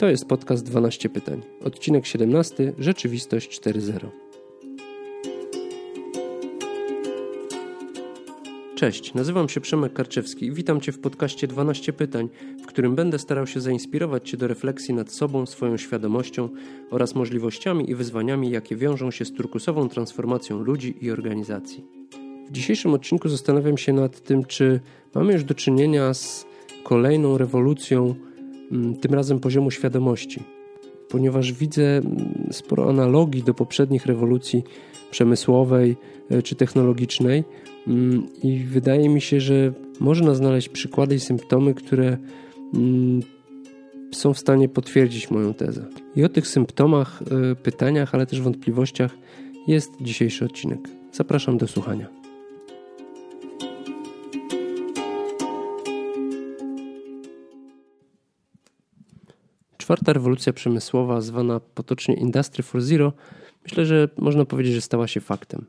To jest podcast 12 pytań. Odcinek 17. Rzeczywistość 4.0. Cześć, nazywam się Przemek Karczewski i witam Cię w podcaście 12 pytań, w którym będę starał się zainspirować Cię do refleksji nad sobą, swoją świadomością oraz możliwościami i wyzwaniami, jakie wiążą się z turkusową transformacją ludzi i organizacji. W dzisiejszym odcinku zastanawiam się nad tym, czy mamy już do czynienia z kolejną rewolucją, tym razem poziomu świadomości, ponieważ widzę mm, sporo analogii do poprzednich rewolucji przemysłowej e, czy technologicznej mm, i wydaje mi się, że można znaleźć przykłady i symptomy, które są w stanie potwierdzić moją tezę. I o tych symptomach, e, pytaniach, ale też wątpliwościach jest dzisiejszy odcinek. Zapraszam do słuchania. Czwarta rewolucja przemysłowa, zwana potocznie Industry 4.0, myślę, że można powiedzieć, że stała się faktem.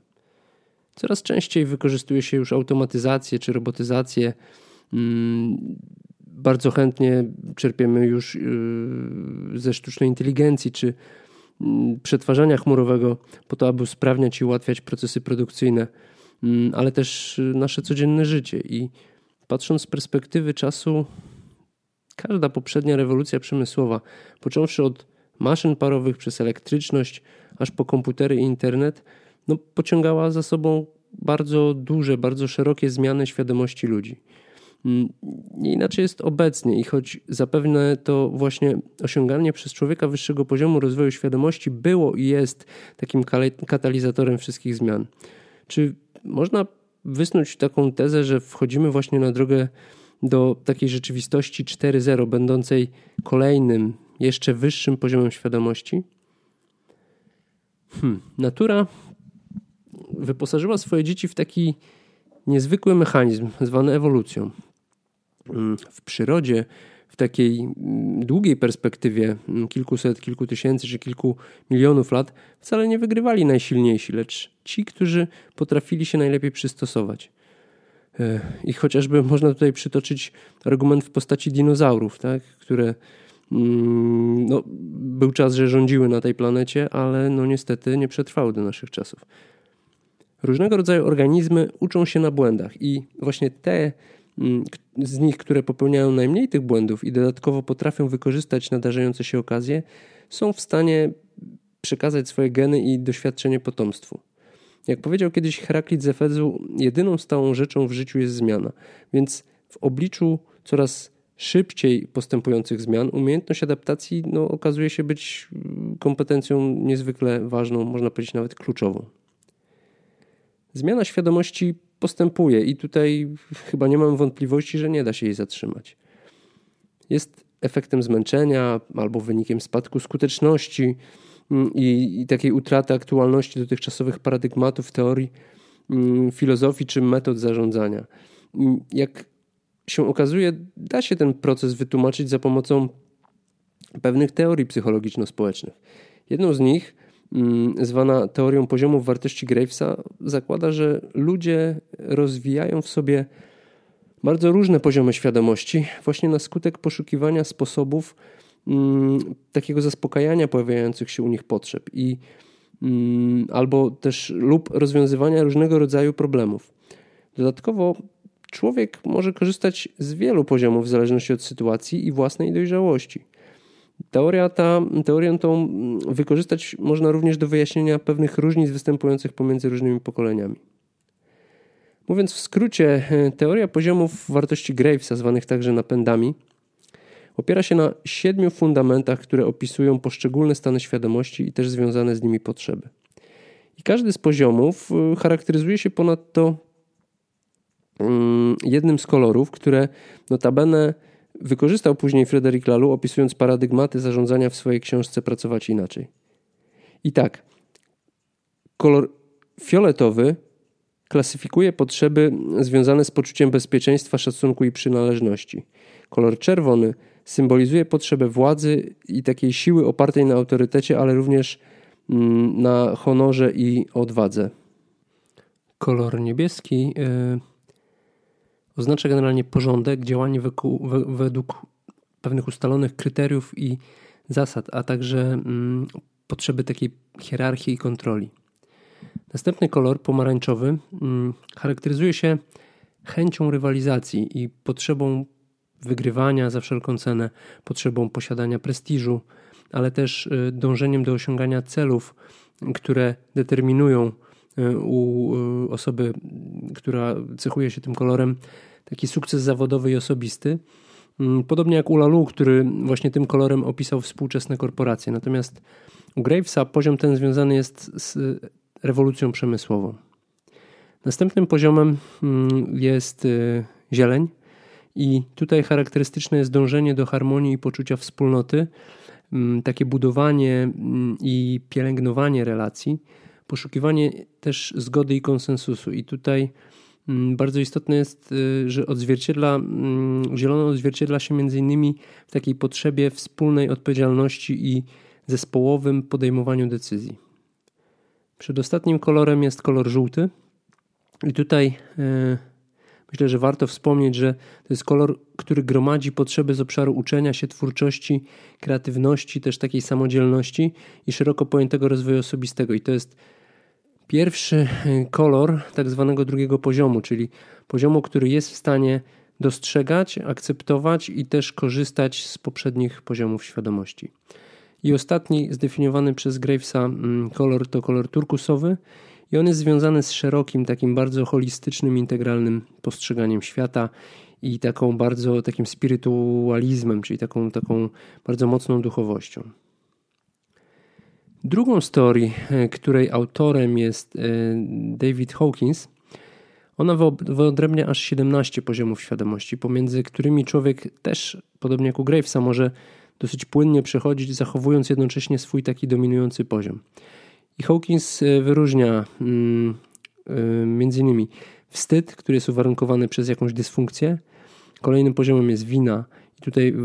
Coraz częściej wykorzystuje się już automatyzację czy robotyzację. Mm, bardzo chętnie czerpiemy już yy, ze sztucznej inteligencji czy mm, przetwarzania chmurowego po to, aby usprawniać i ułatwiać procesy produkcyjne, mm, ale też nasze codzienne życie. I patrząc z perspektywy czasu, Każda poprzednia rewolucja przemysłowa, począwszy od maszyn parowych przez elektryczność, aż po komputery i internet, no, pociągała za sobą bardzo duże, bardzo szerokie zmiany świadomości ludzi. Mm, nie inaczej jest obecnie i choć zapewne to właśnie osiąganie przez człowieka wyższego poziomu rozwoju świadomości było i jest takim katalizatorem wszystkich zmian. Czy można wysnuć taką tezę, że wchodzimy właśnie na drogę do takiej rzeczywistości 4.0, będącej kolejnym, jeszcze wyższym poziomem świadomości? Hmm. Natura wyposażyła swoje dzieci w taki niezwykły mechanizm zwany ewolucją. Hmm. W przyrodzie, w takiej mm, długiej perspektywie mm, kilkuset, kilku tysięcy czy kilku milionów lat, wcale nie wygrywali najsilniejsi, lecz ci, którzy potrafili się najlepiej przystosować. E, I chociażby można tutaj przytoczyć argument w postaci dinozaurów, tak, które mm, no, był czas, że rządziły na tej planecie, ale no niestety nie przetrwały do naszych czasów. Różnego rodzaju organizmy uczą się na błędach i właśnie te mm, z nich, które popełniają najmniej tych błędów i dodatkowo potrafią wykorzystać nadarzające się okazje, są w stanie przekazać swoje geny i doświadczenie potomstwu. Jak powiedział kiedyś Heraklit z Efezu, jedyną stałą rzeczą w życiu jest zmiana. Więc w obliczu coraz szybciej postępujących zmian, umiejętność adaptacji no, okazuje się być kompetencją niezwykle ważną, można powiedzieć nawet kluczową. Zmiana świadomości postępuje i tutaj chyba nie mam wątpliwości, że nie da się jej zatrzymać. Jest efektem zmęczenia albo wynikiem spadku skuteczności, Mm, i, i takiej utraty aktualności dotychczasowych paradygmatów, teorii, mm, filozofii czy metod zarządzania. Mm, jak się okazuje, da się ten proces wytłumaczyć za pomocą pewnych teorii psychologiczno-społecznych. Jedną z nich, zwana teorią poziomów wartości Gravesa, zakłada, że ludzie rozwijają w sobie bardzo różne poziomy świadomości, właśnie na skutek poszukiwania sposobów Mm, takiego zaspokajania pojawiających się u nich potrzeb i mm, albo też lub rozwiązywania różnego rodzaju problemów. Dodatkowo człowiek może korzystać z wielu poziomów w zależności od sytuacji i własnej dojrzałości. Teoria ta, teorię tą mm, wykorzystać można również do wyjaśnienia pewnych różnic występujących pomiędzy różnymi pokoleniami. Mówiąc w skrócie, teoria poziomów wartości Gravesa, zwanych także napędami, Opiera się na siedmiu fundamentach, które opisują poszczególne stany świadomości i też związane z nimi potrzeby. I każdy z poziomów y, charakteryzuje się ponadto mm, jednym z kolorów, które notabene wykorzystał później Frederick Laloux, opisując paradygmaty zarządzania w swojej książce Pracować inaczej. I tak, kolor fioletowy klasyfikuje potrzeby związane z poczuciem bezpieczeństwa, szacunku i przynależności. Kolor czerwony symbolizuje potrzebę władzy i takiej siły opartej na autorytecie, ale również mm, na honorze i odwadze. Kolor niebieski yy, oznacza generalnie porządek, działanie według pewnych ustalonych kryteriów i zasad, a także mm, potrzeby takiej hierarchii i kontroli. Następny kolor, pomarańczowy, mm, charakteryzuje się chęcią rywalizacji i potrzebą wygrywania za wszelką cenę, potrzebą posiadania prestiżu, ale też y, dążeniem do osiągania celów, które determinują y, u y, osoby, która cechuje się tym kolorem, taki sukces zawodowy i osobisty. Mm, podobnie jak u Lalu, który właśnie tym kolorem opisał współczesne korporacje. Natomiast u Gravesa poziom ten związany jest z rewolucją przemysłową. Następnym poziomem mm, jest zieleń, i tutaj charakterystyczne jest dążenie do harmonii i poczucia wspólnoty, mm, takie budowanie mm, i pielęgnowanie relacji, poszukiwanie też zgody i konsensusu. I tutaj mm, bardzo istotne jest, y, że odzwierciedla, zielono odzwierciedla się między innymi w takiej potrzebie wspólnej odpowiedzialności i zespołowym podejmowaniu decyzji. Przedostatnim kolorem jest kolor żółty. I tutaj y, Myślę, że warto wspomnieć, że to jest kolor, który gromadzi potrzeby z obszaru uczenia się, twórczości, kreatywności, też takiej samodzielności i szeroko pojętego rozwoju osobistego. I to jest pierwszy e, kolor tak zwanego drugiego poziomu, czyli poziomu, który jest w stanie dostrzegać, akceptować i też korzystać z poprzednich poziomów świadomości. I ostatni zdefiniowany przez Gravesa mm, kolor to kolor turkusowy i on jest związany z szerokim, takim bardzo holistycznym, integralnym postrzeganiem świata i taką bardzo takim spirytualizmem, czyli taką, taką bardzo mocną duchowością. Drugą story, e, której autorem jest e, David Hawkins, ona wyodrębnia aż 17 poziomów świadomości, pomiędzy którymi człowiek też, podobnie jak u Gravesa, może dosyć płynnie przechodzić, zachowując jednocześnie swój taki dominujący poziom. I Hawkins e, wyróżnia mm, e, między innymi wstyd, który jest uwarunkowany przez jakąś dysfunkcję. Kolejnym poziomem jest wina. I tutaj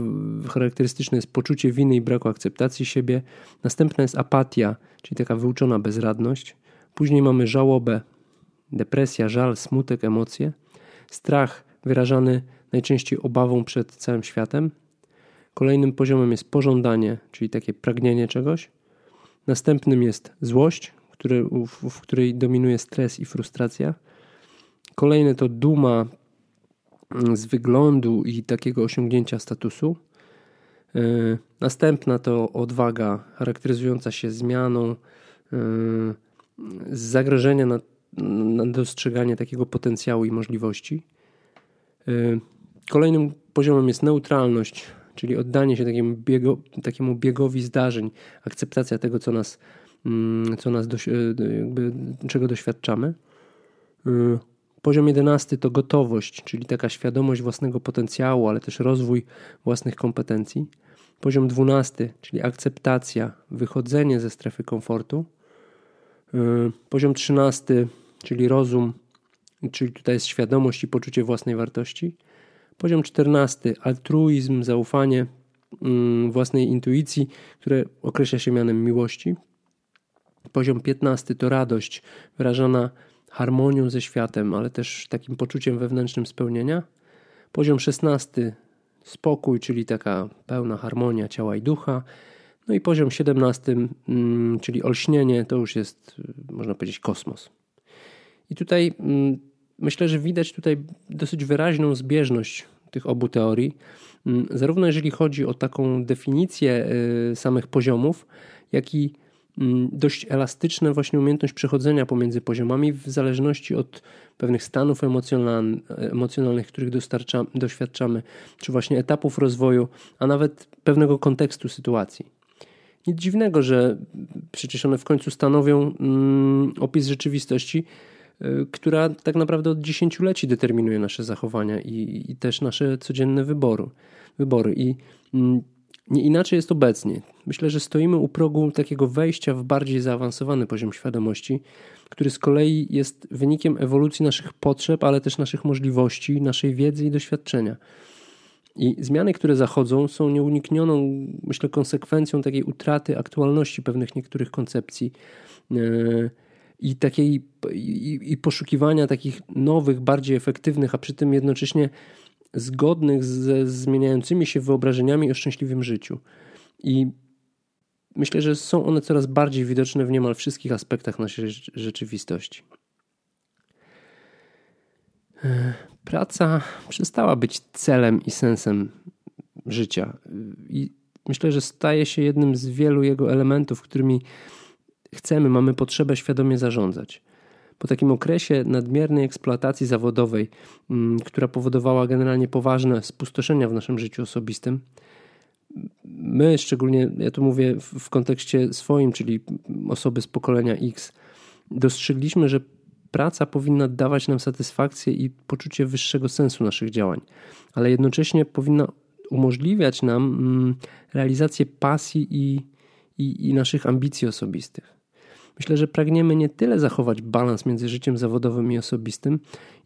charakterystyczne jest poczucie winy i braku akceptacji siebie. Następna jest apatia, czyli taka wyuczona bezradność. Później mamy żałobę, depresja, żal, smutek, emocje. Strach wyrażany najczęściej obawą przed całym światem. Kolejnym poziomem jest pożądanie, czyli takie pragnienie czegoś. Następnym jest złość, który, w, w której dominuje stres i frustracja. Kolejne to duma z wyglądu i takiego osiągnięcia statusu. E, następna to odwaga charakteryzująca się zmianą, e, z zagrożenia na, na dostrzeganie takiego potencjału i możliwości. E, kolejnym poziomem jest neutralność, czyli oddanie się takiemu, biego, takiemu biegowi zdarzeń, akceptacja tego, co nas, mm, co nas doś, jakby, czego doświadczamy. Y, poziom jedenasty to gotowość, czyli taka świadomość własnego potencjału, ale też rozwój własnych kompetencji. Poziom dwunasty, czyli akceptacja, wychodzenie ze strefy komfortu. Y, poziom trzynasty, czyli rozum, czyli tutaj jest świadomość i poczucie własnej wartości. Poziom 14 altruizm, zaufanie mm, własnej intuicji, które określa się mianem miłości. Poziom 15 to radość wyrażona harmonią ze światem, ale też takim poczuciem wewnętrznym spełnienia. Poziom 16 spokój, czyli taka pełna harmonia ciała i ducha. No i poziom 17, mm, czyli olśnienie, to już jest, można powiedzieć, kosmos. I tutaj mm, myślę, że widać tutaj dosyć wyraźną zbieżność tych obu teorii, mm, zarówno jeżeli chodzi o taką definicję y, samych poziomów, jak i mm, dość elastyczna właśnie umiejętność przechodzenia pomiędzy poziomami w zależności od pewnych stanów emocjonalnych, których doświadczamy, czy właśnie etapów rozwoju, a nawet pewnego kontekstu sytuacji. Nic dziwnego, że przecież one w końcu stanowią mm, opis rzeczywistości, która tak naprawdę od dziesięcioleci determinuje nasze zachowania i, i też nasze codzienne wybory. wybory. I mm, nie inaczej jest obecnie. Myślę, że stoimy u progu takiego wejścia w bardziej zaawansowany poziom świadomości, który z kolei jest wynikiem ewolucji naszych potrzeb, ale też naszych możliwości, naszej wiedzy i doświadczenia. I zmiany, które zachodzą, są nieuniknioną, myślę, konsekwencją takiej utraty aktualności pewnych niektórych koncepcji. Yy, i takiej i, i poszukiwania takich nowych, bardziej efektywnych, a przy tym jednocześnie zgodnych ze zmieniającymi się wyobrażeniami o szczęśliwym życiu. I myślę, że są one coraz bardziej widoczne w niemal wszystkich aspektach naszej rzeczywistości. E, praca przestała być celem i sensem życia. I myślę, że staje się jednym z wielu jego elementów, którymi chcemy, mamy potrzebę świadomie zarządzać. Po takim okresie nadmiernej eksploatacji zawodowej, mm, która powodowała generalnie poważne spustoszenia w naszym życiu osobistym, my, szczególnie ja tu mówię w kontekście swoim, czyli osoby z pokolenia X, dostrzegliśmy, że praca powinna dawać nam satysfakcję i poczucie wyższego sensu naszych działań, ale jednocześnie powinna umożliwiać nam mm, realizację pasji i, i, i naszych ambicji osobistych. Myślę, że pragniemy nie tyle zachować balans między życiem zawodowym i osobistym,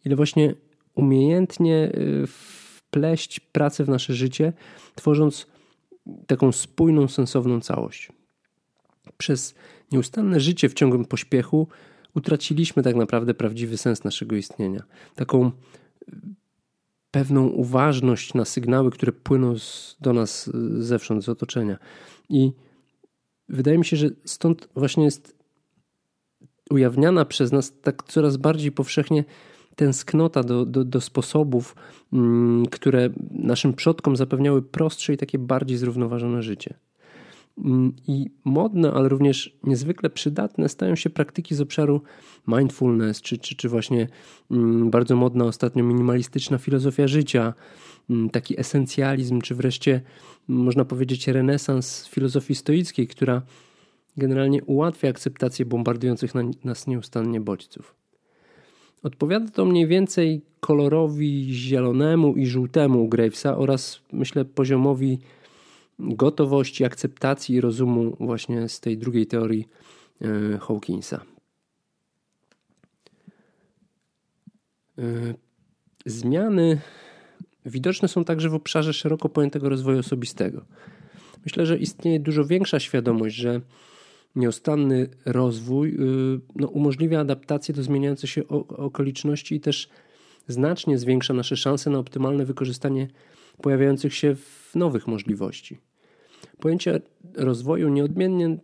ile właśnie umiejętnie y, wpleść pracę w nasze życie, tworząc taką spójną, sensowną całość. Przez nieustanne życie w ciągłym pośpiechu utraciliśmy tak naprawdę prawdziwy sens naszego istnienia. Taką y, pewną uważność na sygnały, które płyną z, do nas y, zewsząd, z otoczenia. I wydaje mi się, że stąd właśnie jest ujawniana przez nas tak coraz bardziej powszechnie tęsknota do, do, do sposobów, mm, które naszym przodkom zapewniały prostsze i takie bardziej zrównoważone życie. Mm, I modne, ale również niezwykle przydatne stają się praktyki z obszaru mindfulness, czy, czy, czy właśnie mm, bardzo modna ostatnio minimalistyczna filozofia życia, taki esencjalizm, czy wreszcie można powiedzieć renesans filozofii stoickiej, która generalnie ułatwia akceptację bombardujących nas nieustannie bodźców. Odpowiada to mniej więcej kolorowi zielonemu i żółtemu Gravesa oraz myślę poziomowi gotowości, akceptacji i rozumu właśnie z tej drugiej teorii e, Hawkinsa. E, zmiany widoczne są także w obszarze szeroko pojętego rozwoju osobistego. Myślę, że istnieje dużo większa świadomość, że nieustanny rozwój y, no, umożliwia adaptację do zmieniających się okoliczności i też znacznie zwiększa nasze szanse na optymalne wykorzystanie pojawiających się nowych możliwości. Pojęcie rozwoju nieodmiennie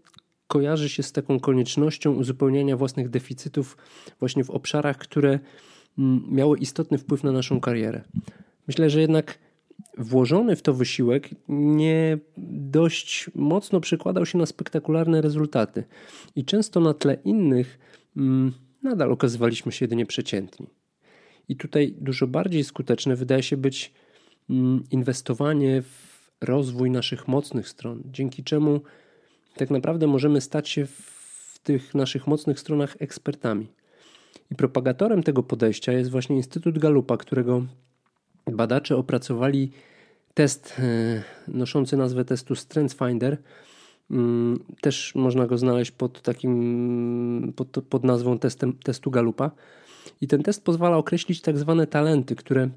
kojarzy się z taką koniecznością uzupełniania własnych deficytów właśnie w obszarach, które mm, miały istotny wpływ na naszą karierę. Myślę, że jednak włożony w to wysiłek nie dość mocno przekładał się na spektakularne rezultaty i często na tle innych mm, nadal okazywaliśmy się jedynie przeciętni. I tutaj dużo bardziej skuteczne wydaje się być mm, inwestowanie w rozwój naszych mocnych stron, dzięki czemu tak naprawdę możemy stać się w tych naszych mocnych stronach ekspertami. I propagatorem tego podejścia jest właśnie Instytut Galupa, którego badacze opracowali test e, noszący nazwę testu StrengthsFinder. Mm, też można go znaleźć pod takim pod, pod nazwą testem, testu Galupa. I ten test pozwala określić tak zwane talenty, które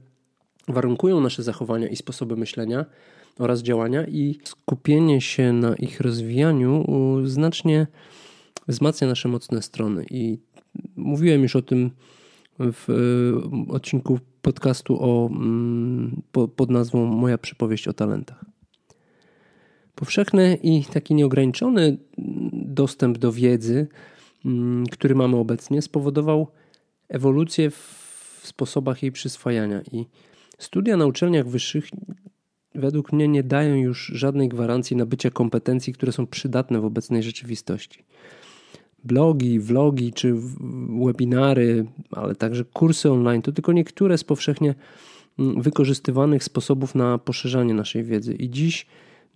warunkują nasze zachowania i sposoby myślenia oraz działania, i skupienie się na ich rozwijaniu znacznie wzmacnia nasze mocne strony. I mówiłem już o tym w e, odcinku podcastu o, mm, pod nazwą Moja przypowieść o talentach. Powszechny i taki nieograniczony dostęp do wiedzy, mm, który mamy obecnie, spowodował ewolucję w sposobach jej przyswajania i studia na uczelniach wyższych według mnie nie dają już żadnej gwarancji nabycia kompetencji, które są przydatne w obecnej rzeczywistości blogi, vlogi czy webinary, ale także kursy online to tylko niektóre z powszechnie mm, wykorzystywanych sposobów na poszerzanie naszej wiedzy. I dziś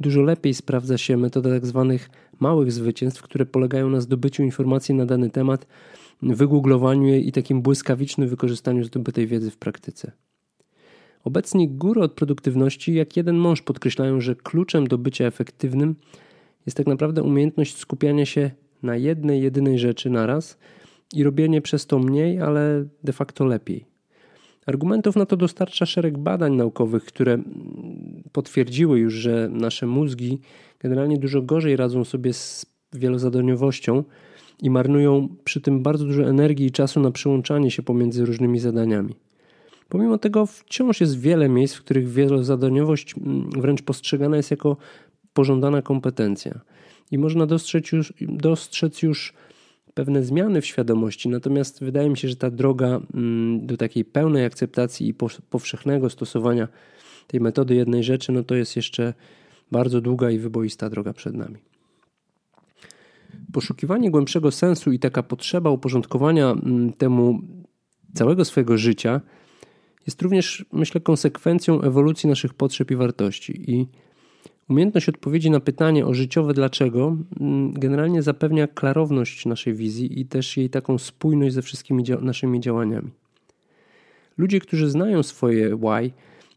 dużo lepiej sprawdza się metoda tak zwanych małych zwycięstw, które polegają na zdobyciu informacji na dany temat, wygooglowaniu jej i takim błyskawicznym wykorzystaniu zdobytej wiedzy w praktyce. Obecni góry od produktywności, jak jeden mąż, podkreślają, że kluczem do bycia efektywnym jest tak naprawdę umiejętność skupiania się na jednej, jedynej rzeczy naraz i robienie przez to mniej, ale de facto lepiej. Argumentów na to dostarcza szereg badań naukowych, które potwierdziły już, że nasze mózgi generalnie dużo gorzej radzą sobie z wielozadaniowością i marnują przy tym bardzo dużo energii i czasu na przyłączanie się pomiędzy różnymi zadaniami. Pomimo tego wciąż jest wiele miejsc, w których wielozadaniowość mm, wręcz postrzegana jest jako pożądana kompetencja. I można dostrzec już, dostrzec już pewne zmiany w świadomości, natomiast wydaje mi się, że ta droga mm, do takiej pełnej akceptacji i powszechnego stosowania tej metody jednej rzeczy, no to jest jeszcze bardzo długa i wyboista droga przed nami. Poszukiwanie głębszego sensu i taka potrzeba uporządkowania mm, temu całego swojego życia jest również, myślę, konsekwencją ewolucji naszych potrzeb i wartości. I umiejętność odpowiedzi na pytanie o życiowe dlaczego mm, generalnie zapewnia klarowność naszej wizji i też jej taką spójność ze wszystkimi dzia naszymi działaniami. Ludzie, którzy znają swoje why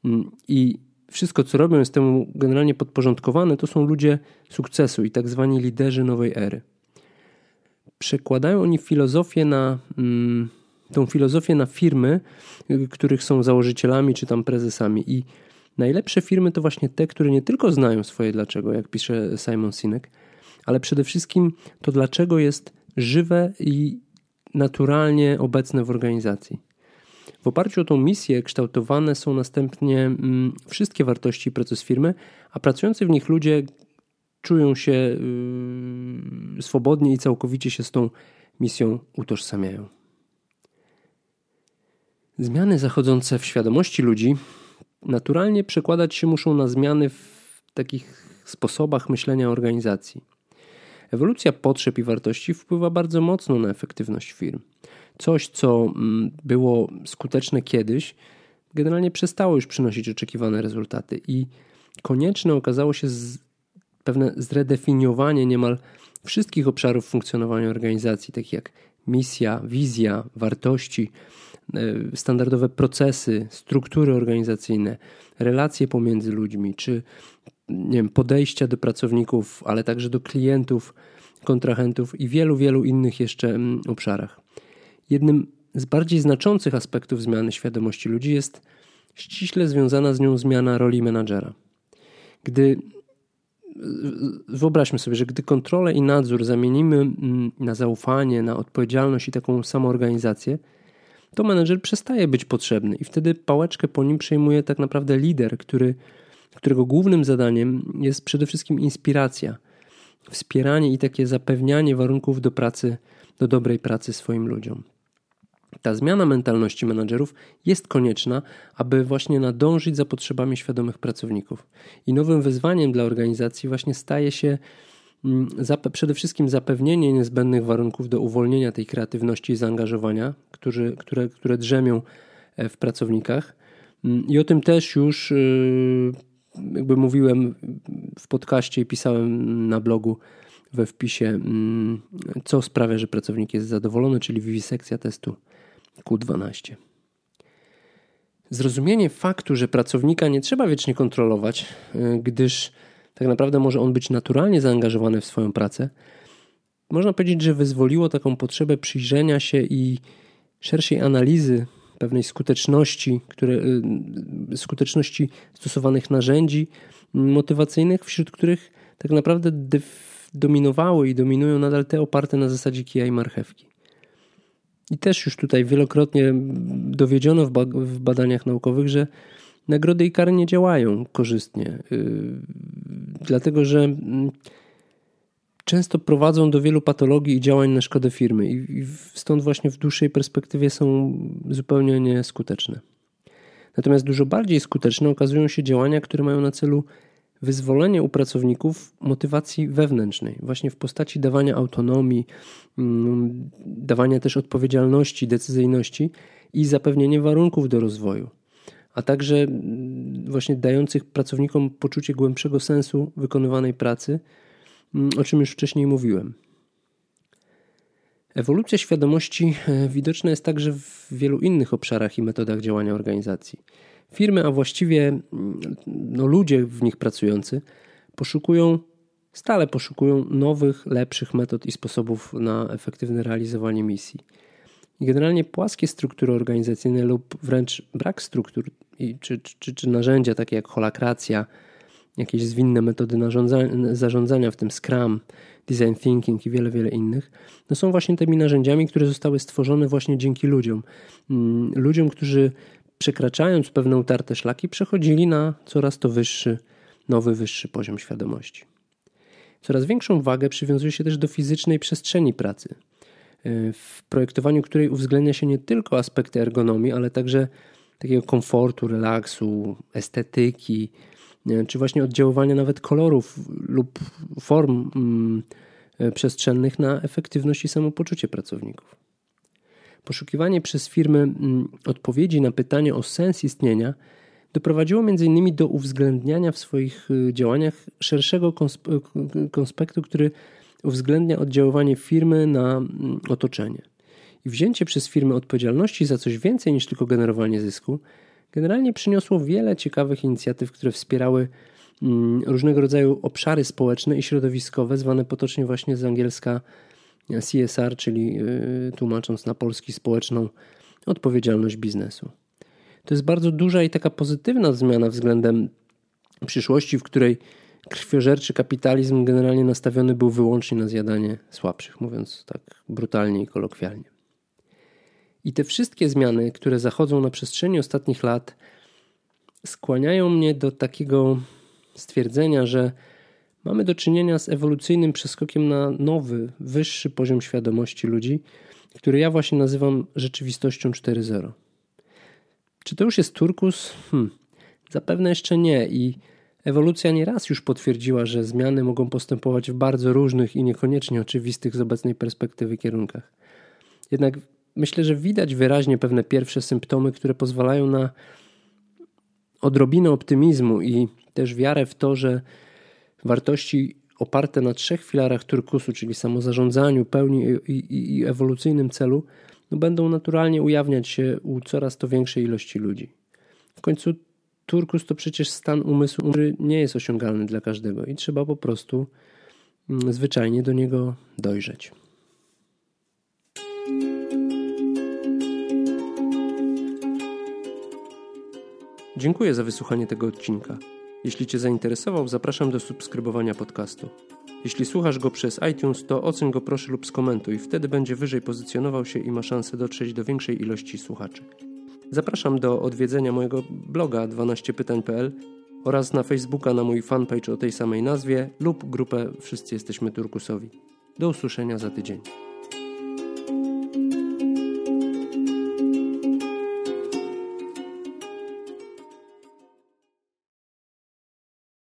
mm, i wszystko, co robią, jest temu generalnie podporządkowane, to są ludzie sukcesu i tak zwani liderzy nowej ery. Przekładają oni filozofię na mm, tą filozofię na firmy, których są założycielami czy tam prezesami. I najlepsze firmy to właśnie te, które nie tylko znają swoje dlaczego, jak pisze Simon Sinek, ale przede wszystkim to dlaczego jest żywe i naturalnie obecne w organizacji. W oparciu o tą misję kształtowane są następnie mm, wszystkie wartości i proces firmy, a pracujący w nich ludzie czują się yy, swobodnie i całkowicie się z tą misją utożsamiają. Zmiany zachodzące w świadomości ludzi naturalnie przekładać się muszą na zmiany w takich sposobach myślenia organizacji. Ewolucja potrzeb i wartości wpływa bardzo mocno na efektywność firm. Coś, co mm, było skuteczne kiedyś, generalnie przestało już przynosić oczekiwane rezultaty i konieczne okazało się pewne zredefiniowanie niemal wszystkich obszarów funkcjonowania organizacji, takich jak misja, wizja, wartości, standardowe procesy, struktury organizacyjne, relacje pomiędzy ludźmi, czy nie wiem, podejścia do pracowników, ale także do klientów, kontrahentów i wielu, wielu innych jeszcze mm, obszarach. Jednym z bardziej znaczących aspektów zmiany świadomości ludzi jest ściśle związana z nią zmiana roli menadżera. Gdy wyobraźmy sobie, że gdy kontrolę i nadzór zamienimy mm, na zaufanie, na odpowiedzialność i taką samoorganizację, to menedżer przestaje być potrzebny i wtedy pałeczkę po nim przejmuje tak naprawdę lider, który, którego głównym zadaniem jest przede wszystkim inspiracja, wspieranie i takie zapewnianie warunków do pracy, do dobrej pracy swoim ludziom. Ta zmiana mentalności menadżerów jest konieczna, aby właśnie nadążyć za potrzebami świadomych pracowników. I nowym wyzwaniem dla organizacji właśnie staje się przede wszystkim zapewnienie niezbędnych warunków do uwolnienia tej kreatywności i zaangażowania, którzy, które, które drzemią e, w pracownikach. Mm, I o tym też już y, jakby mówiłem w podcaście i pisałem na blogu we wpisie, mm, co sprawia, że pracownik jest zadowolony, czyli wiwisekcja testu Q12. Zrozumienie faktu, że pracownika nie trzeba wiecznie kontrolować, y, gdyż tak naprawdę może on być naturalnie zaangażowany w swoją pracę, można powiedzieć, że wyzwoliło taką potrzebę przyjrzenia się i szerszej analizy pewnej skuteczności, które, y, skuteczności stosowanych narzędzi motywacyjnych, wśród których tak naprawdę dominowały i dominują nadal te oparte na zasadzie kija i marchewki. I też już tutaj wielokrotnie dowiedziono w, ba w badaniach naukowych, że nagrody i kary nie działają korzystnie, yy, dlatego że mm, często prowadzą do wielu patologii i działań na szkodę firmy, i stąd właśnie w dłuższej perspektywie są zupełnie nieskuteczne. Natomiast dużo bardziej skuteczne okazują się działania, które mają na celu wyzwolenie u pracowników motywacji wewnętrznej, właśnie w postaci dawania autonomii, mm, dawania też odpowiedzialności, decyzyjności i zapewnienie warunków do rozwoju a także mm, właśnie dających pracownikom poczucie głębszego sensu wykonywanej pracy, mm, o czym już wcześniej mówiłem. Ewolucja świadomości e, widoczna jest także w wielu innych obszarach i metodach działania organizacji. Firmy, a właściwie mm, no, ludzie w nich pracujący, poszukują, stale poszukują nowych, lepszych metod i sposobów na efektywne realizowanie misji. Generalnie płaskie struktury organizacyjne lub wręcz brak struktur czy, czy, czy narzędzia takie jak holakracja, jakieś zwinne metody zarządzania, w tym Scrum, Design Thinking i wiele, wiele innych, no są właśnie tymi narzędziami, które zostały stworzone właśnie dzięki ludziom. Mm, ludziom, którzy przekraczając pewne utarte szlaki, przechodzili na coraz to wyższy, nowy, wyższy poziom świadomości. Coraz większą wagę przywiązuje się też do fizycznej przestrzeni pracy, w projektowaniu której uwzględnia się nie tylko aspekty ergonomii, ale także takiego komfortu, relaksu, estetyki, czy właśnie oddziaływania nawet kolorów lub form mm, e, przestrzennych na efektywność i samopoczucie pracowników. Poszukiwanie przez firmy mm, odpowiedzi na pytanie o sens istnienia doprowadziło m.in. do uwzględniania w swoich y, działaniach szerszego konspektu, który uwzględnia oddziaływanie firmy na mm, otoczenie. I wzięcie przez firmę odpowiedzialności za coś więcej niż tylko generowanie zysku generalnie przyniosło wiele ciekawych inicjatyw, które wspierały mm, różnego rodzaju obszary społeczne i środowiskowe, zwane potocznie właśnie z angielska CSR, czyli y, tłumacząc na polski społeczną odpowiedzialność biznesu. To jest bardzo duża i taka pozytywna zmiana względem przyszłości, w której krwiożerczy kapitalizm generalnie nastawiony był wyłącznie na zjadanie słabszych, mówiąc tak brutalnie i kolokwialnie. I te wszystkie zmiany, które zachodzą na przestrzeni ostatnich lat, skłaniają mnie do takiego stwierdzenia, że mamy do czynienia z ewolucyjnym przeskokiem na nowy, wyższy poziom świadomości ludzi, który ja właśnie nazywam rzeczywistością 4.0. Czy to już jest turkus? Hmm, zapewne jeszcze nie i ewolucja nieraz już potwierdziła, że zmiany mogą postępować w bardzo różnych i niekoniecznie oczywistych z obecnej perspektywy kierunkach. Jednak myślę, że widać wyraźnie pewne pierwsze symptomy, które pozwalają na odrobinę optymizmu i też wiarę w to, że wartości oparte na trzech filarach turkusu, czyli samozarządzaniu, pełni i, i, i ewolucyjnym celu, no będą naturalnie ujawniać się u coraz to większej ilości ludzi. W końcu turkus to przecież stan umysłu, który nie jest osiągalny dla każdego i trzeba po prostu mm, zwyczajnie do niego dojrzeć. Dziękuję za wysłuchanie tego odcinka. Jeśli Cię zainteresował, zapraszam do subskrybowania podcastu. Jeśli słuchasz go przez iTunes, to oceń go proszę lub skomentuj, wtedy będzie wyżej pozycjonował się i ma szansę dotrzeć do większej ilości słuchaczy. Zapraszam do odwiedzenia mojego bloga 12pytań.pl oraz na Facebooka na mój fanpage o tej samej nazwie lub grupę Wszyscy Jesteśmy Turkusowi. Do usłyszenia za tydzień.